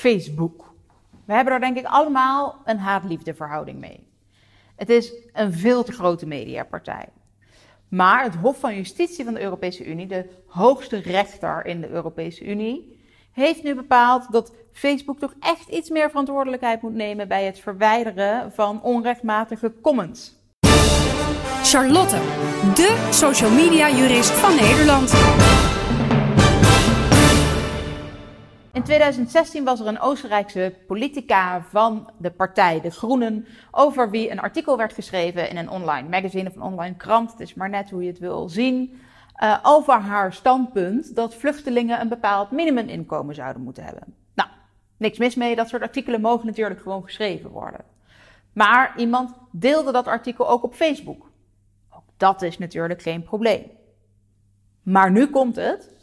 Facebook. We hebben er denk ik allemaal een haat-liefde verhouding mee. Het is een veel te grote mediapartij. Maar het Hof van Justitie van de Europese Unie, de hoogste rechter in de Europese Unie, heeft nu bepaald dat Facebook toch echt iets meer verantwoordelijkheid moet nemen bij het verwijderen van onrechtmatige comments. Charlotte, de social media jurist van Nederland. In 2016 was er een Oostenrijkse politica van de partij De Groenen over wie een artikel werd geschreven in een online magazine of een online krant. Het is maar net hoe je het wil zien. Uh, over haar standpunt dat vluchtelingen een bepaald minimuminkomen zouden moeten hebben. Nou, niks mis mee, dat soort artikelen mogen natuurlijk gewoon geschreven worden. Maar iemand deelde dat artikel ook op Facebook. Ook dat is natuurlijk geen probleem. Maar nu komt het.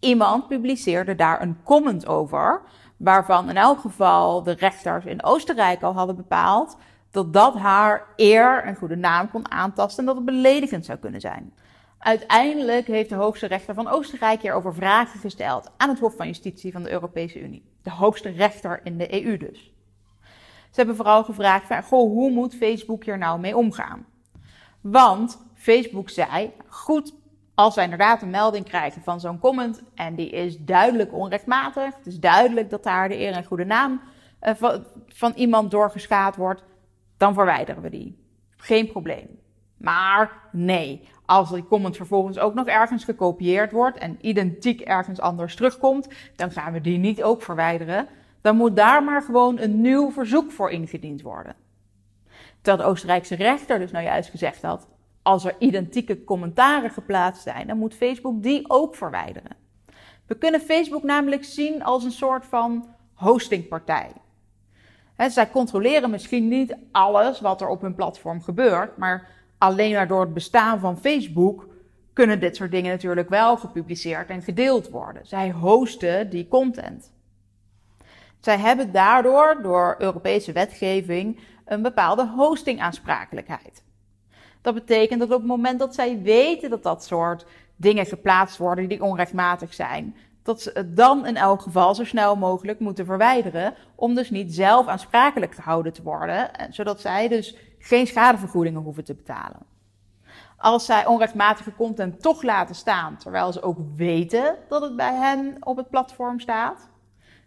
Iemand publiceerde daar een comment over, waarvan in elk geval de rechters in Oostenrijk al hadden bepaald dat dat haar eer en goede naam kon aantasten en dat het beledigend zou kunnen zijn. Uiteindelijk heeft de hoogste rechter van Oostenrijk hierover vragen gesteld aan het Hof van Justitie van de Europese Unie. De hoogste rechter in de EU dus. Ze hebben vooral gevraagd van, goh, hoe moet Facebook hier nou mee omgaan? Want Facebook zei, goed, als wij inderdaad een melding krijgen van zo'n comment en die is duidelijk onrechtmatig, het is duidelijk dat daar de eer en goede naam van, van iemand doorgeschaad wordt, dan verwijderen we die. Geen probleem. Maar nee, als die comment vervolgens ook nog ergens gekopieerd wordt en identiek ergens anders terugkomt, dan gaan we die niet ook verwijderen. Dan moet daar maar gewoon een nieuw verzoek voor ingediend worden. Terwijl de Oostenrijkse rechter dus nou juist gezegd had, als er identieke commentaren geplaatst zijn, dan moet Facebook die ook verwijderen. We kunnen Facebook namelijk zien als een soort van hostingpartij. Zij controleren misschien niet alles wat er op hun platform gebeurt, maar alleen maar door het bestaan van Facebook kunnen dit soort dingen natuurlijk wel gepubliceerd en gedeeld worden. Zij hosten die content. Zij hebben daardoor, door Europese wetgeving, een bepaalde hostingaansprakelijkheid. Dat betekent dat op het moment dat zij weten dat dat soort dingen geplaatst worden die onrechtmatig zijn, dat ze het dan in elk geval zo snel mogelijk moeten verwijderen, om dus niet zelf aansprakelijk gehouden te worden, zodat zij dus geen schadevergoedingen hoeven te betalen. Als zij onrechtmatige content toch laten staan, terwijl ze ook weten dat het bij hen op het platform staat,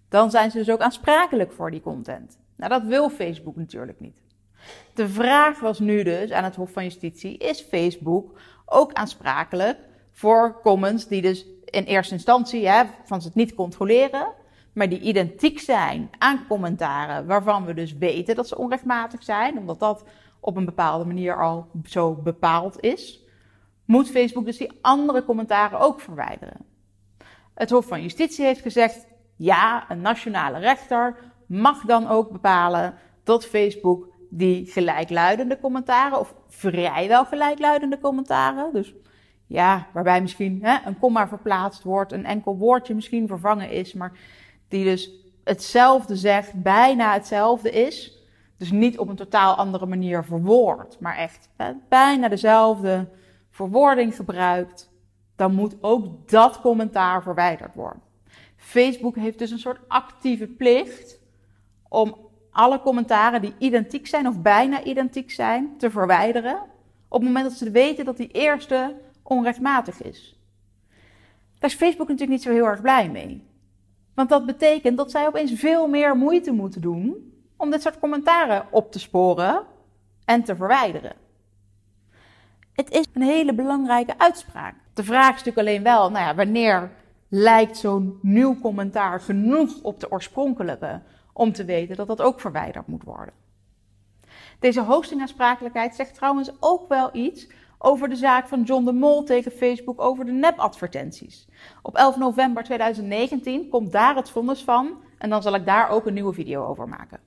dan zijn ze dus ook aansprakelijk voor die content. Nou, dat wil Facebook natuurlijk niet. De vraag was nu dus aan het Hof van Justitie: is Facebook ook aansprakelijk voor comments die dus in eerste instantie hè, van ze het niet controleren, maar die identiek zijn aan commentaren waarvan we dus weten dat ze onrechtmatig zijn, omdat dat op een bepaalde manier al zo bepaald is, moet Facebook dus die andere commentaren ook verwijderen. Het Hof van Justitie heeft gezegd: ja, een nationale rechter mag dan ook bepalen dat Facebook die gelijkluidende commentaren, of vrijwel gelijkluidende commentaren, dus ja, waarbij misschien hè, een komma verplaatst wordt, een enkel woordje misschien vervangen is, maar die dus hetzelfde zegt, bijna hetzelfde is. Dus niet op een totaal andere manier verwoord, maar echt bijna dezelfde verwoording gebruikt. Dan moet ook dat commentaar verwijderd worden. Facebook heeft dus een soort actieve plicht om alle commentaren die identiek zijn of bijna identiek zijn te verwijderen. Op het moment dat ze weten dat die eerste onrechtmatig is. Daar is Facebook natuurlijk niet zo heel erg blij mee. Want dat betekent dat zij opeens veel meer moeite moeten doen om dit soort commentaren op te sporen en te verwijderen. Het is een hele belangrijke uitspraak. De vraag is natuurlijk alleen wel, nou ja, wanneer lijkt zo'n nieuw commentaar genoeg op de oorspronkelijke om te weten dat dat ook verwijderd moet worden. Deze hostingaansprakelijkheid zegt trouwens ook wel iets over de zaak van John de Mol tegen Facebook over de nepadvertenties. Op 11 november 2019 komt daar het vonnis van en dan zal ik daar ook een nieuwe video over maken.